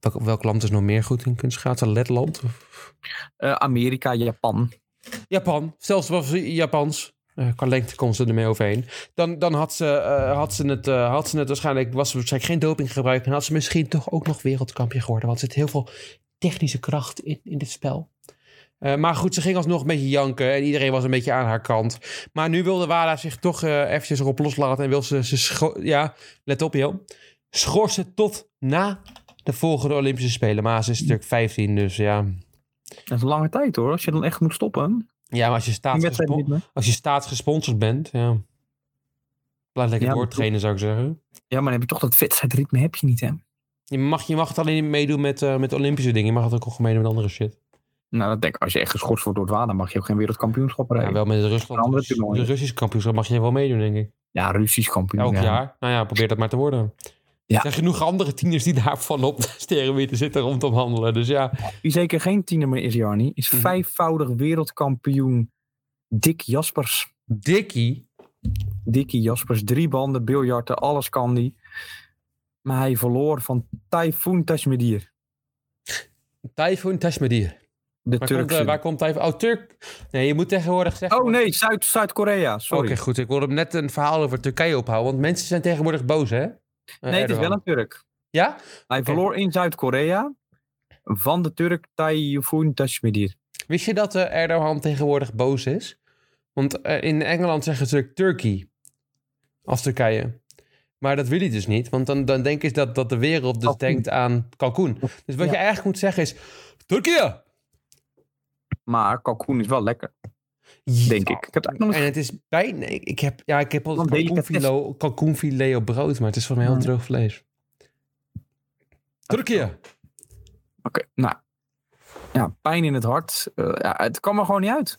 Welk, welk land is nog meer goed in kunstschaatsen? Letland?
Eh, Amerika, Japan.
Japan. Zelfs was Japans. Eh, qua lengte kon ze ermee overheen. Dan, dan had, ze, eh, had, ze het, eh, had ze het waarschijnlijk... Was ze waarschijnlijk geen doping gebruikt. En had ze misschien toch ook nog wereldkampioen geworden. Want er zit heel veel technische kracht in, in dit spel. Maar goed, ze ging alsnog een beetje janken. En iedereen was een beetje aan haar kant. Maar nu wilde Wada zich toch eventjes erop loslaten. En wil ze... ze ja, let op joh. Schorsen tot na de volgende Olympische Spelen. Maar ze is natuurlijk 15, dus ja...
Dat is een lange tijd hoor. Als je dan echt moet stoppen.
Ja, maar als je, staatsgespon- als je staatsgesponsord bent, ja. Blijf lekker
Ja,
doortrainen, zou ik zeggen.
Ja, maar dan heb je toch dat wedstrijdritme heb je niet hè.
Je mag, je mag het alleen niet meedoen met, eh, met Olympische dingen. Je mag het ook gewoon meedoen met andere shit.
Nou, dat denk ik. Als je echt geschorst wordt door het water, mag je ook geen wereldkampioenschap
Ja,
rijden. Ja,
wel met de Rusland. De. Russische kampioenschap mag je wel meedoen, denk ik.
Russisch kampioen.
Elk
ja.
jaar. Nou ja, probeer dat maar te worden.
Ja.
Er zijn genoeg andere tieners die daarvan op de sterrenwieten zitten rond te handelen. Dus ja,
Wie zeker geen tiener meer is, Jarni, is
Mhm.
vijfvoudig wereldkampioen Dick Jaspers.
Dickie.
Dickie Jaspers, drie banden, biljarten, alles kan die. Maar hij verloor van Typhoon Tashmedir.
Typhoon
De
Tashmedir. Waar komt,
Turkse.
eh, waar komt Typhoon? Oh, Turk. Nee, je moet tegenwoordig zeggen...
Oh nee, Zuid- Zuid-Korea.
Oké,
sorry.
goed. Ik wilde net een verhaal over Turkije ophouden. Want mensen zijn tegenwoordig boos, hè? Eh,
nee, het is wel een Turk.
Ja?
Hij verloor in Zuid-Korea van de Turk Typhoon Tashmedir.
Wist je dat eh, Erdogan tegenwoordig boos is? Want eh, in Engeland zeggen ze Turkey als Turkije. Maar dat wil hij dus niet, want dan, dan denk ik dat, dat de wereld dus
Kalkoen.
denkt aan kalkoen. Dus wat
Ja.
je eigenlijk moet zeggen is Turkije!
Maar kalkoen is wel lekker, denk ik. Ik heb het eigenlijk nog
En het is bij... Nee, ik heb, ja, ik heb altijd kalkoenfilet, brood, maar het is voor mij heel droog vlees. Turkije!
Oké, nou. Ja, pijn in het hart. Eh, ja, het kwam er gewoon niet uit.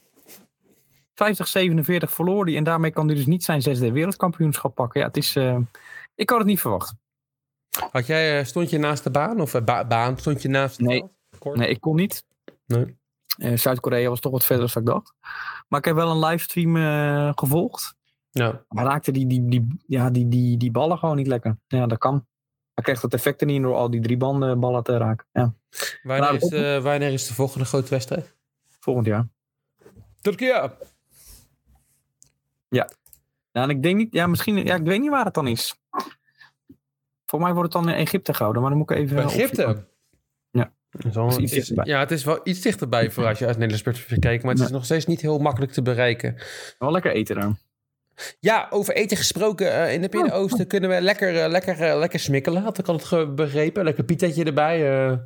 50, 47 verloor hij. En daarmee kan hij dus niet zijn zesde wereldkampioenschap pakken. Ja, het is... eh, ik had het niet verwacht.
Had jij, eh, stond je naast de baan? Of ba- baan, stond je naast het
Nee. Nee, ik kon niet.
Nee.
Eh, Zuid-Korea was toch wat verder dan ik dacht. Maar ik heb wel een livestream eh, gevolgd.
Ja.
Maar raakte die, die, die, ja, die, die, die ballen gewoon niet lekker. Ja, dat kan. Hij kreeg dat effect er niet in door al die drie banden ballen te raken. Ja,
Wanneer,
Nou,
is de, wanneer is de volgende grote wedstrijd?
volgend jaar.
Turkije!
Ja, en ik denk niet, ja, misschien, ja, ik weet niet waar het dan is. Voor mij wordt het dan in Egypte gehouden, maar dan moet ik even. Opzoeken. Ja. Iets
het is wel iets dichterbij voor als je uit Nederlands perspectief kijkt. Maar het is nog steeds niet heel makkelijk te bereiken.
Wel lekker eten dan.
Ja, over eten gesproken. eh, in het Midden-Oosten kunnen we lekker, eh, lekker, eh, lekker smikkelen. Had ik altijd ge- begrepen. Lekker pietje erbij. eh,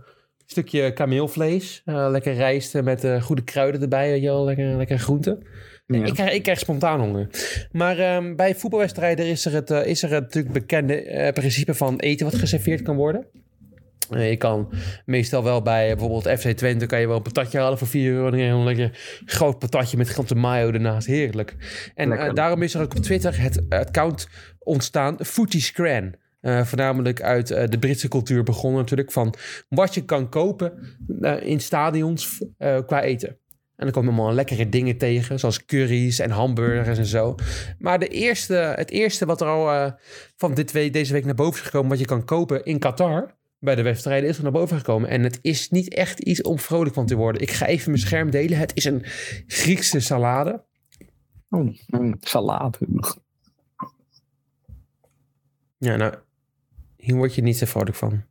stukje kameelvlees. eh, lekker rijst met eh, goede kruiden erbij. wel, lekker, lekker groenten.
Ja.
Ik, krijg, ik krijg spontaan honger. Maar ehm, bij voetbalwedstrijden is er het, is er het natuurlijk bekende eh, principe van eten wat geserveerd kan worden. Eh, je kan meestal wel bij eh, bijvoorbeeld FC Twente kan je wel een patatje halen voor 4 euro. Je een lekker groot patatje met grote mayo ernaast. Heerlijk. En eh, daarom is er ook op Twitter het account ontstaan Footy Scran. Voornamelijk uit de Britse cultuur begonnen natuurlijk. Van wat je kan kopen in stadions qua eten. En dan komen allemaal lekkere dingen tegen, zoals curry's en hamburgers en zo. Maar de eerste, het eerste wat er al van dit week, deze week naar boven is gekomen, wat je kan kopen in Qatar, bij de wedstrijden, is er naar boven gekomen. En het is niet echt iets om vrolijk van te worden. Ik ga even mijn scherm delen. Het is een Griekse salade.
Oh, een salade.
Ja, nou, hier word je niet zo vrolijk van.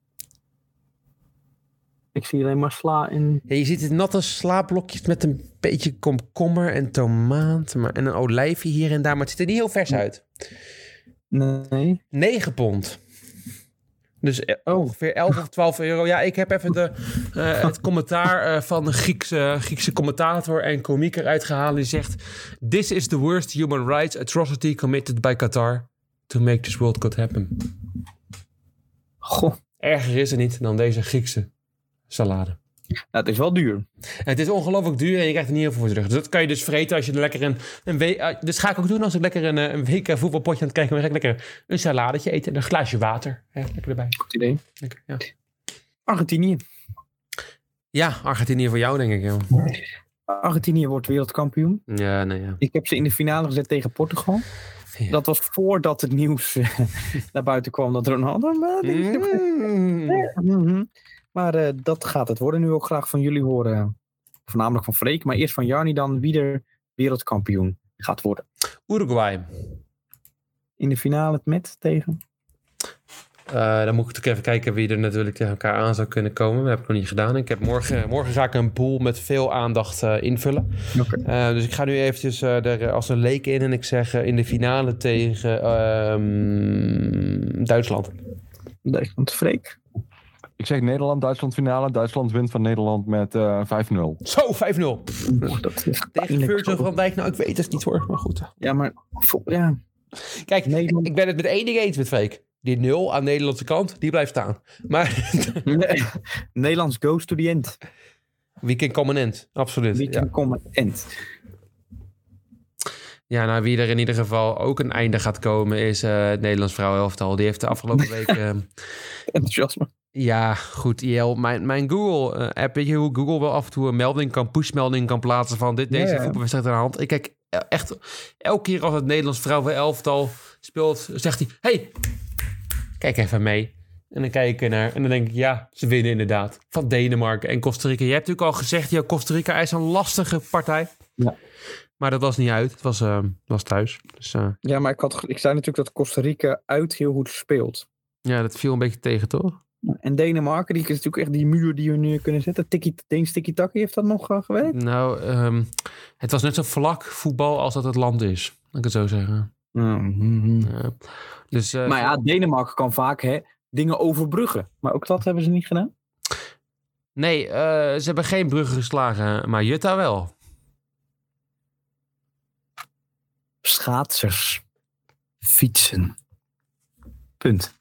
Ik zie alleen maar sla in.
Ja, je ziet het natte slaapblokjes met een beetje komkommer en tomaat. Maar, en een olijfje hier en daar. Maar het ziet er niet heel vers uit.
Nee.
9 pond. Dus eh,
Oh.
ongeveer 11 of 12 euro. Ja, ik heb even de, eh, het commentaar eh, van een Griekse, Griekse commentator en komiek eruit gehaald. Die zegt: This is the worst human rights atrocity committed by Qatar to make this World Cup happen.
Goh.
Erger is er niet dan deze Griekse salade.
Nou, het is wel duur.
Het is ongelooflijk duur en je krijgt er niet heel veel voor terug. Dus dat kan je dus vreten als je er lekker een, een week... eh, Dus ga ik ook doen als ik lekker een, eh, een week eh, voetbalpotje aan het kijken ben. Dan ga ik lekker een saladetje eten en een glaasje water. Hè, lekker erbij.
Goed idee.
Lekker, ja.
Argentinië.
ja, Argentinië voor jou denk ik. Ja,
Argentinië wordt wereldkampioen.
ja nee ja.
Ik heb ze in de finale gezet tegen Portugal.
Ja.
Dat was voordat het nieuws naar buiten kwam dat Ronaldo... Maar,
Mm.
Mhm. Maar eh, dat gaat het worden. Nu ook graag van jullie horen. Voornamelijk van Freek. Maar eerst van Jarni dan. Wie er wereldkampioen gaat worden.
Uruguay.
In de finale met tegen.
Eh, dan moet ik natuurlijk even kijken wie er natuurlijk tegen elkaar aan zou kunnen komen. Dat heb ik nog niet gedaan. Ik heb morgen, morgen ga ik een pool met veel aandacht eh, invullen.
Oké.
Eh, dus ik ga nu eventjes er als een leek in en ik zeg in de finale tegen ehm, Duitsland.
Duitsland Freek.
Ik zeg Nederland, Duitsland finale. Duitsland wint van Nederland met eh 5-0.
Zo, 5-0.
Oeh, dat is
Tegen. Virgil van Dijk. Nou, ik weet het niet hoor, maar goed.
Ja, maar ja,
Kijk,
Nederland-
ik ben het met één ding eens met Freek. Die nul aan de Nederlandse kant, die blijft staan. Maar
Nee. Nederlands goes to the end.
wie kan komen end? Absoluut.
Wie
Ja.
come end.
Ja, nou wie er in ieder geval ook een einde gaat komen is eh, het Nederlands vrouwenelftal. Die heeft de afgelopen week... eh,
Enthousiasme.
ja, goed, IL. Mijn, mijn Google-app, weet je hoe Google wel af en toe een melding kan, pushmelding kan plaatsen van dit, deze
Ja, ja.
voetbalwedstrijd aan de hand. Ik kijk eh, echt, elke keer als het Nederlands vrouwenelftal speelt, zegt hij, hey, kijk even mee. En dan kijk ik ernaar en dan denk ik, ja, ze winnen inderdaad. Van Denemarken en Costa Rica. Je hebt natuurlijk al gezegd, ja, Costa Rica is een lastige partij.
Ja.
Maar dat was niet uit. Het was, eh, was thuis. Dus eh,
Ja, maar ik, had, ik zei natuurlijk dat Costa Rica uit heel goed speelt.
ja, dat viel een beetje tegen, toch?
En Denemarken, die is natuurlijk echt die muur die we nu kunnen zetten. Tikkie, Deens Tikkie Takkie heeft dat nog eh, gewerkt?
Nou, ehm, het was net zo vlak voetbal als dat het land is. Laat ik het zo zeggen. Ja. Dus, eh,
Maar ja, Denemarken kan vaak hè, dingen overbruggen. Maar ook dat hebben ze niet gedaan.
Nee, ze hebben geen bruggen geslagen, maar Jutta wel.
Schaatsers. Fietsen. Punt.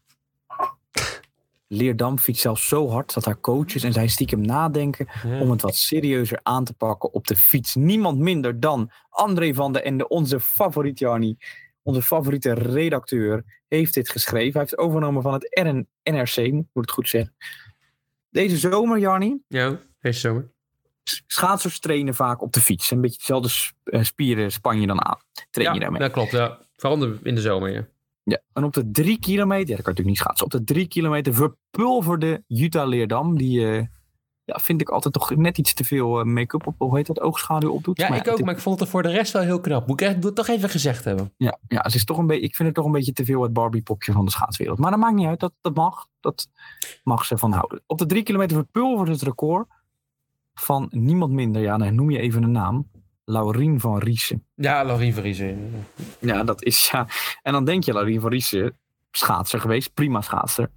Leerdam fietst zelfs zo hard dat haar coaches en zij stiekem nadenken om het wat serieuzer aan te pakken op de fiets. Niemand minder dan André van der Ende, onze favoriet Jarni, onze favoriete redacteur, heeft dit geschreven. Hij heeft het overgenomen van het NRC, moet ik het goed zeggen. Deze zomer, Jarni,
Ja, deze zomer.
Schaatsers trainen vaak op de fiets. Een beetje dezelfde eh, spieren span je dan aan. Train je
Ja,
daarmee.
dat klopt. Ja. Vooral in de- zomer, ja.
Ja, en op de drie kilometer, ja, dat kan natuurlijk niet schaatsen, op de drie kilometer verpulverde Jutta Leerdam, die eh, ja, vind ik altijd toch net iets te veel eh, make-up op, hoe heet dat, oogschaduw opdoet.
Ja,
Maar
ik ook, maar ik vond het er voor de rest wel heel knap. Moet ik echt, moet toch even gezegd hebben.
Ja, ja ze is toch een beetje, ik vind het toch een beetje te veel het Barbie-popje van de schaatswereld. Maar dat maakt niet uit, dat, dat mag. Dat mag ze van houden. Op de drie kilometer verpulverde het record van niemand minder, ja, dan noem je even een naam, Laurien van Riesen.
Ja, Laurien Vriezen.
Ja, dat is ja. En dan denk je, Laurien van Riesen, schaatser geweest, prima schaatser.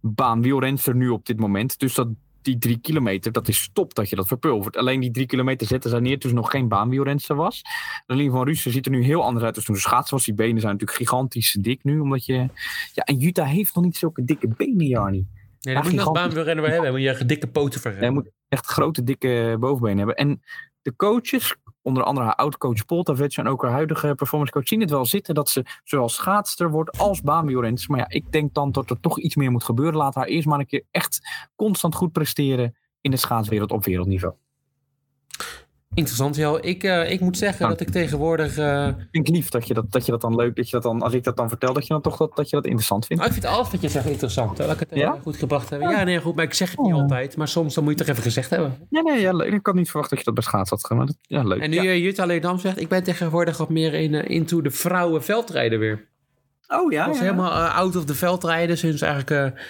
Baanwielrenster nu op dit moment. Dus dat, die drie kilometer, dat is stop dat je dat verpulvert. Alleen die drie kilometer zetten zij neer toen ze nog geen baanwielrenster was. Laurien van Riesen ziet er nu heel anders uit dan toen ze schaatser was. Die benen zijn natuurlijk gigantisch dik nu, omdat je... Ja, en Jutta heeft nog niet zulke dikke benen, Jarni.
Nee, daar moet je baanwielrennen weer hebben. Moet je dikke poten voor
Hij
hebben.
moet echt grote, dikke bovenbenen hebben. En de coaches, onder andere haar oud-coach Poltavec en ook haar huidige performance coach, zien het wel zitten dat ze zowel schaatster wordt als baanwielrenster. Maar ja, ik denk dan dat er toch iets meer moet gebeuren. Laat haar eerst maar een keer echt constant goed presteren in de schaatswereld op wereldniveau.
Interessant, Jo. Ik, eh, ik moet zeggen
Dank
dat ik tegenwoordig... eh,
Ik vind lief dat je dat, dat je dat dan leuk, dat je dat dan, als ik dat dan vertel, dat je dan toch dat, dat je dat interessant vindt.
Nou, ik vind alles wat je zegt interessant. Hè? Laat ik het
Ja?
goed gebracht hebben. Ja, nee, goed. Maar ik zeg het niet
Oh.
altijd. Maar soms dan moet je het toch even gezegd hebben.
Ja, nee, ja, leuk. ik had niet verwacht dat je dat bij schaats had dat, ja, leuk.
En nu
Ja.
Jutta Leerdam zegt... Ik ben tegenwoordig wat meer in, eh, into de vrouwenveldrijden weer.
Oh ja,
was
ja.
helemaal out of the veldrijden sinds eigenlijk...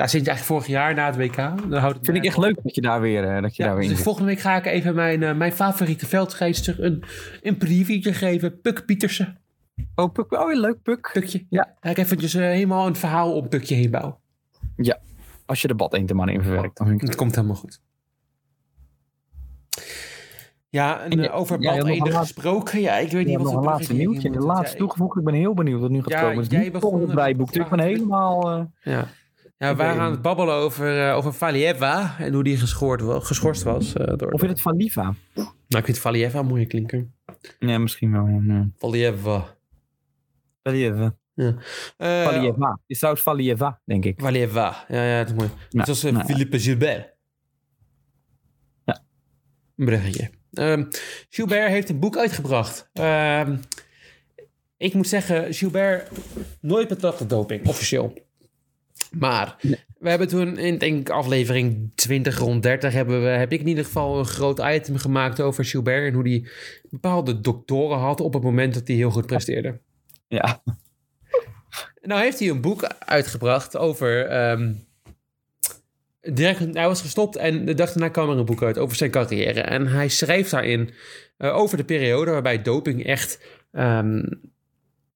ja, sinds eigenlijk vorig jaar na het WK. Dan houdt het
Vind ik echt leuk dat je daar weer, eh, dat je
Ja,
daar weer
dus
in zit.
volgende week ga ik even mijn, eh, mijn favoriete veldrijdster een, een previewtje geven. Puk Pietersen.
Oh, Puk, oh, ja, leuk, Puk.
Pukje.
Ja.
Ga ik eventjes eh, helemaal een verhaal om Pukje heen bouwen.
Als je de bad eend er maar in verwerkt, dan vind ik
Het komt helemaal goed. Ja, en over
ja,
bad gesproken. Ja, ik weet niet wat
een laatste nieuwtje.
je
De laatste
ja,
toegevoegd. Ik ben heel benieuwd wat nu gaat
Ja,
komen. Het is
jij begon
het. Dus ik ben helemaal...
Ja. Ja, we waren
het
aan het babbelen over, eh, over Valieva en hoe die geschoord, geschorst was. eh, door,
Of is het van Liva?
Nou, ik vind Valieva een mooie klinker.
Ja, misschien wel. Ja, ja.
Valieva.
Valieva.
Eh,
Valieva. Het is trouwens Valieva, denk ik.
Valieva. Ja, ja, dat is mooi.
Ja, nou ja.
Philippe Gilbert.
Ja.
Een bruggetje. Ehm, Gilbert heeft een boek uitgebracht. Ehm, ik moet zeggen, Gilbert nooit betrapt op doping, officieel. Maar we hebben toen in denk ik, aflevering 20 rond 30 hebben we, heb ik in ieder geval een groot item gemaakt over Gilbert en hoe hij bepaalde doktoren had op het moment dat hij heel goed presteerde.
Ja.
Nou heeft hij een boek uitgebracht over... ehm, direct, hij was gestopt en de dag daarna kwam er een boek uit over zijn carrière. En hij schrijft daarin eh, over de periode waarbij doping echt ehm,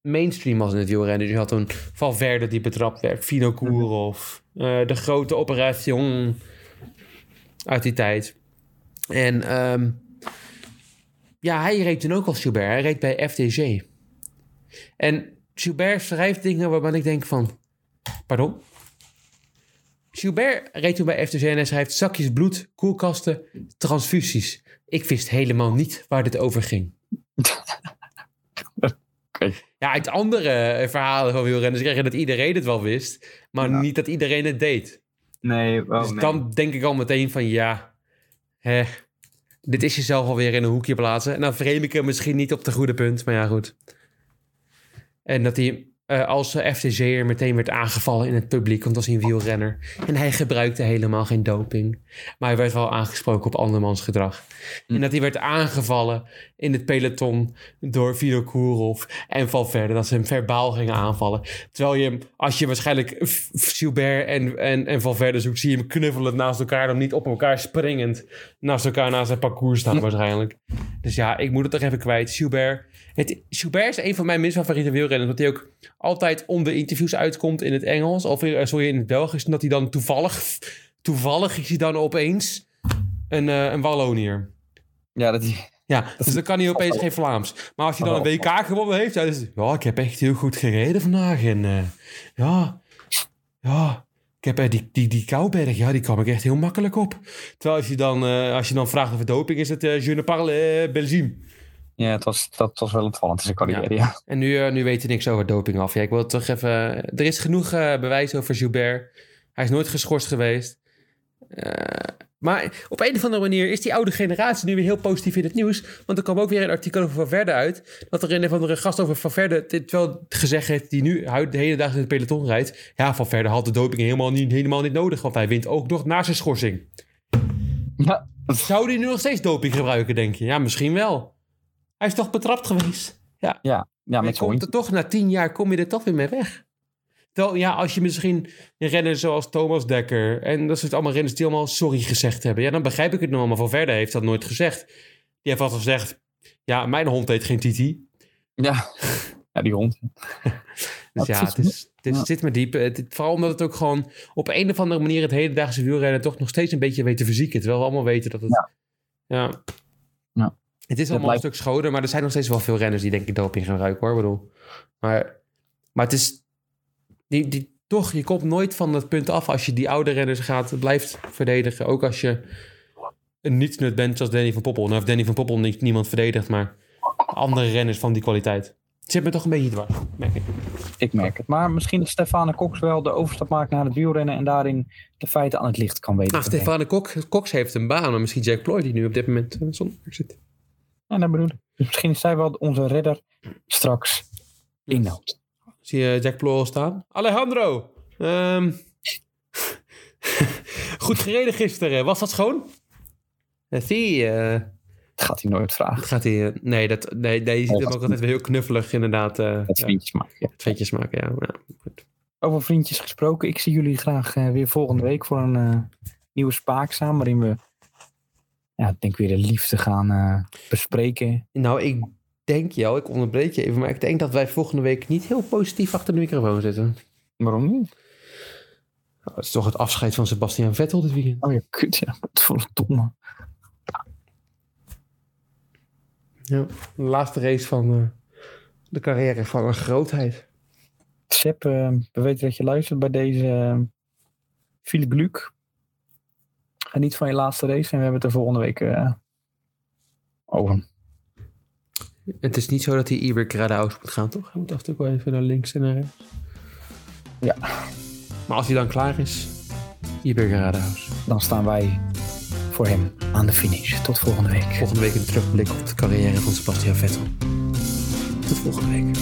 mainstream was in het wielrennen. Dus je had toen Valverde die betrapt werd, Fino Kourov, eh, de grote Operation uit die tijd. En ehm, ja, hij reed toen ook als Gilbert. Hij reed bij FDG. En Gilbert schrijft dingen waarvan ik denk van... Pardon? Gilbert reed toen bij FTC en hij schrijft... zakjes bloed, koelkasten, transfusies. Ik wist helemaal niet waar dit over ging. Ja, uit andere verhalen van wielrenners kreeg je dat iedereen het wel wist... maar
Ja.
niet dat iedereen het deed.
Nee,
dus
nee.
dan denk ik al meteen van ja... Hè, dit is jezelf alweer in een hoekje plaatsen. En dan frame ik hem misschien niet op de goede punt, maar ja, goed. En dat hij eh, als FTG'er meteen werd aangevallen in het publiek, want was hij een wielrenner. En hij gebruikte helemaal geen doping. Maar hij werd wel aangesproken op andermans gedrag. En dat hij werd aangevallen in het peloton door Vino Kourov en Valverde. Dat ze hem verbaal gingen aanvallen. Terwijl je hem, als je waarschijnlijk Gilbert en, en, en Valverde zoekt, zie je hem knuffelend naast elkaar. Dan niet op elkaar springend naast elkaar naast zijn parcours staan waarschijnlijk. Dus ja, ik moet het toch even kwijt. Gilbert, het, Gilbert is een van mijn minst favoriete wielrenners. Omdat hij ook altijd onder interviews uitkomt in het Engels. Of eh, sorry, in het Belgisch. En dat hij dan toevallig, toevallig is hij dan opeens een, eh, een Wallonier.
Ja, dat.
Ja, dus dan kan hij opeens geen Vlaams. Maar als hij dan een WK gewonnen heeft, ja, dus, ja, ik heb echt heel goed gereden vandaag. En eh, ja, ja, ik heb die, die, die Kouberg, ja, die kwam ik echt heel makkelijk op. Terwijl als je dan, als je dan vraagt over doping, is het uh, je ne parle Belgium.
Ja, het was, dat was wel opvallend in zijn carrière, ja.
En nu, eh, nu weet hij niks over doping af. Ja, ik wil toch even... Er is genoeg eh, bewijs over Gilbert. Hij is nooit geschorst geweest. Eh, maar op een of andere manier is die oude generatie nu weer heel positief in het nieuws. Want er kwam ook weer een artikel over Valverde uit. Dat er een of andere gast over Valverde dit wel gezegd heeft... die nu de hele dag in het peloton rijdt. Ja, Valverde had de doping helemaal niet, helemaal niet nodig. Want hij wint ook nog na zijn schorsing.
Ja,
Zou hij nu nog steeds doping gebruiken, denk je? Ja, misschien wel. Hij is toch betrapt geweest? Ja.
ja, ja
je
zo'n
komt er toch na tien jaar kom je er toch weer mee weg. Terwijl, ja, als je misschien een renner zoals Thomas Dekker... en dat soort allemaal renners die allemaal sorry gezegd hebben... ja, dan begrijp ik het nog allemaal. Van Verder heeft dat nooit gezegd. Die heeft altijd gezegd... Ja, mijn hond heet geen Titi.
Ja, ja die hond.
Dus ja, het, is, het, is-
Ja.
het zit me diep. Het- vooral omdat het ook gewoon op een of andere manier het hedendaagse wielrennen toch nog steeds een beetje weet te verzieken. Terwijl we allemaal weten dat het... Ja.
Ja.
Het is allemaal
blijft-
een stuk schoner, maar er zijn nog steeds wel veel renners die denk ik daarop in gaan ruiken hoor. Ik bedoel. Maar, maar het is... Die, die, toch, je komt nooit van dat punt af als je die oude renners gaat, blijft verdedigen. Ook als je een nietsnut bent zoals Danny van Poppel. Nou heeft Danny van Poppel niet, niemand verdedigd, maar andere renners van die kwaliteit. Het zit me toch een beetje dwars, merk ik.
Ik merk het. Maar misschien dat Stefane Cox wel de overstap maakt naar het wielrennen en daarin de feiten aan het licht kan weten.
Nou,
te brengen.
Stefane Cox, Cox heeft een baan, maar misschien Jack Ploy die nu op dit moment eh, zonder zit.
Ja, dat bedoel ik. Dus misschien is zij wel onze redder straks in nood.
Zie je Jack Ploy al staan? Alejandro! ehm, goed gereden gisteren. Was dat schoon? Eh, Zie, eh,
Dat gaat hij nooit vragen.
dat gaat hij... eh, nee, dat, nee, nee, je ziet hem ook altijd weer heel knuffelig inderdaad. eh
Het
ja,
vriendjes maken. ja.
het vetjes maken, ja. ja. goed.
Over vriendjes gesproken. Ik zie jullie graag eh, weer volgende week voor een eh, nieuwe spaakzaam. Waarin we, ja, ik denk weer de liefde gaan eh, bespreken.
Nou, ik denk jou, ik onderbreek je even, maar ik denk dat wij volgende week niet heel positief achter de microfoon zitten.
Waarom niet?
Nou, het is toch het afscheid van Sebastian Vettel dit weekend.
Oh ja, kut. Ja, wat voor een domme.
Ja, de laatste race van eh, de carrière van een grootheid.
Sepp, eh, we weten dat je luistert bij deze Philip Luc. Geniet van je laatste race en we hebben het er volgende week eh, over.
Het is niet zo dat hij ieder geradeaus moet gaan, toch? Hij moet af en toe wel even naar links en naar rechts.
Ja.
Maar als hij dan klaar is, ieder geradeaus.
Dan staan wij voor hem aan de finish. Tot volgende week.
Volgende week een terugblik op de carrière van Sebastian Vettel. Tot volgende week.